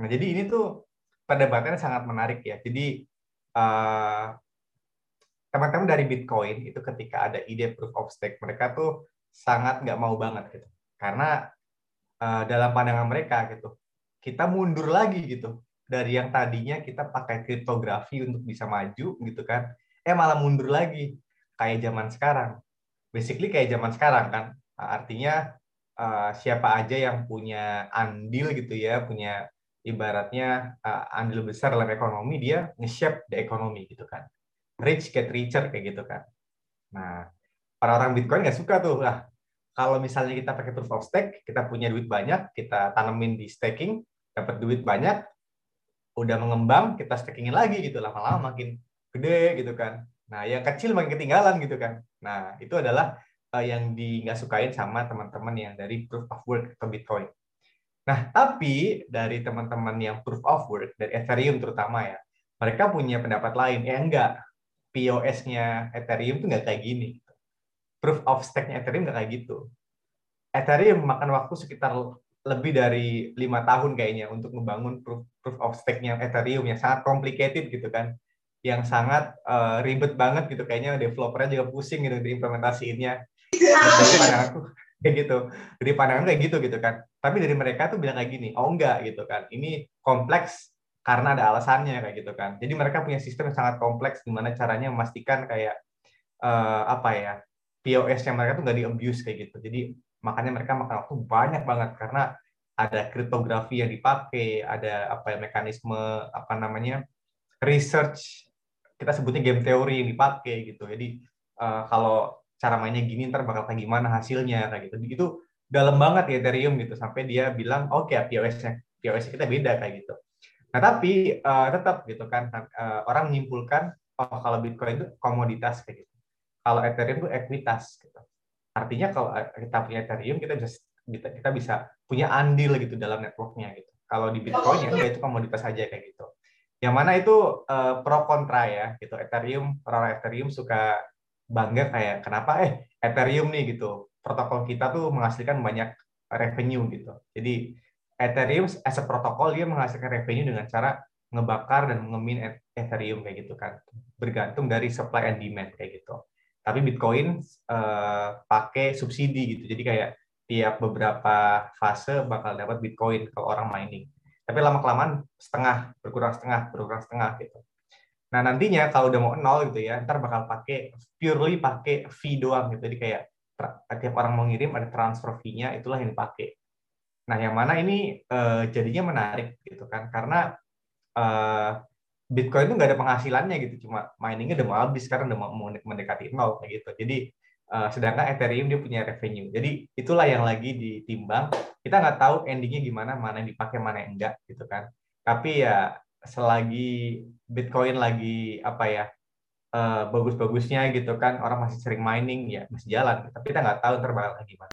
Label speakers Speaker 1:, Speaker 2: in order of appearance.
Speaker 1: Nah, jadi ini tuh perdebatannya sangat menarik ya. Jadi uh, teman-teman dari Bitcoin itu ketika ada ide proof of stake, mereka tuh sangat nggak mau banget gitu. Karena uh, dalam pandangan mereka gitu, kita mundur lagi gitu dari yang tadinya kita pakai kriptografi untuk bisa maju gitu kan eh malah mundur lagi kayak zaman sekarang basically kayak zaman sekarang kan artinya uh, siapa aja yang punya andil gitu ya punya ibaratnya uh, andil besar dalam ekonomi dia nge-shape the ekonomi gitu kan rich get richer kayak gitu kan nah orang-orang bitcoin nggak suka tuh lah kalau misalnya kita pakai proof of stake kita punya duit banyak kita tanemin di staking dapat duit banyak, udah mengembang, kita stakingin lagi gitu, lama-lama makin gede gitu kan. Nah, yang kecil makin ketinggalan gitu kan. Nah, itu adalah uh, yang di nggak sukain sama teman-teman yang dari proof of work ke Bitcoin. Nah, tapi dari teman-teman yang proof of work, dari Ethereum terutama ya, mereka punya pendapat lain. Ya enggak, POS-nya Ethereum tuh nggak kayak gini. Proof of stake-nya Ethereum nggak kayak gitu. Ethereum makan waktu sekitar lebih dari lima tahun kayaknya untuk membangun proof, proof of stake-nya Ethereum yang sangat complicated gitu kan, yang sangat uh, ribet banget gitu kayaknya developernya juga pusing gitu diimplementasiinnya. Dari pandanganku kayak gitu, dari pandangan kayak gitu gitu kan. Tapi dari mereka tuh bilang kayak gini, oh enggak gitu kan, ini kompleks karena ada alasannya kayak gitu kan. Jadi mereka punya sistem yang sangat kompleks gimana caranya memastikan kayak uh, apa ya POS-nya mereka tuh nggak di abuse kayak gitu. Jadi makanya mereka makan waktu banyak banget karena ada kriptografi yang dipakai, ada apa ya mekanisme apa namanya research kita sebutnya game teori yang dipakai gitu. Jadi uh, kalau cara mainnya gini ntar bakal kayak gimana hasilnya kayak gitu. Itu dalam banget ya Ethereum gitu sampai dia bilang oke okay, POS-nya POS kita beda kayak gitu. Nah tapi uh, tetap gitu kan uh, orang menyimpulkan oh kalau Bitcoin itu komoditas kayak gitu. Kalau Ethereum itu ekuitas gitu. Artinya kalau kita punya Ethereum kita bisa kita, kita bisa punya andil gitu dalam networknya gitu. Kalau di Bitcoin ya itu komoditas saja kayak gitu. Yang mana itu uh, pro kontra ya gitu. Ethereum orang Ethereum suka bangga kayak kenapa eh Ethereum nih gitu. Protokol kita tuh menghasilkan banyak revenue gitu. Jadi Ethereum as a protokol dia menghasilkan revenue dengan cara ngebakar dan mengemin Ethereum kayak gitu kan. Bergantung dari supply and demand kayak gitu tapi Bitcoin uh, pakai subsidi gitu. Jadi kayak tiap beberapa fase bakal dapat Bitcoin kalau orang mining. Tapi lama kelamaan setengah berkurang setengah berkurang setengah gitu. Nah nantinya kalau udah mau nol gitu ya, ntar bakal pakai purely pakai fee doang gitu. Jadi kayak tiap orang mau ngirim ada transfer fee-nya itulah yang dipakai. Nah yang mana ini uh, jadinya menarik gitu kan karena uh, Bitcoin itu nggak ada penghasilannya gitu, cuma miningnya udah mau habis karena udah mau mendekati nol kayak gitu. Jadi uh, sedangkan Ethereum dia punya revenue. Jadi itulah yang lagi ditimbang. Kita nggak tahu endingnya gimana, mana yang dipakai, mana yang enggak gitu kan. Tapi ya selagi Bitcoin lagi apa ya uh, bagus-bagusnya gitu kan, orang masih sering mining ya masih jalan. Tapi kita nggak tahu ntar bakal gimana.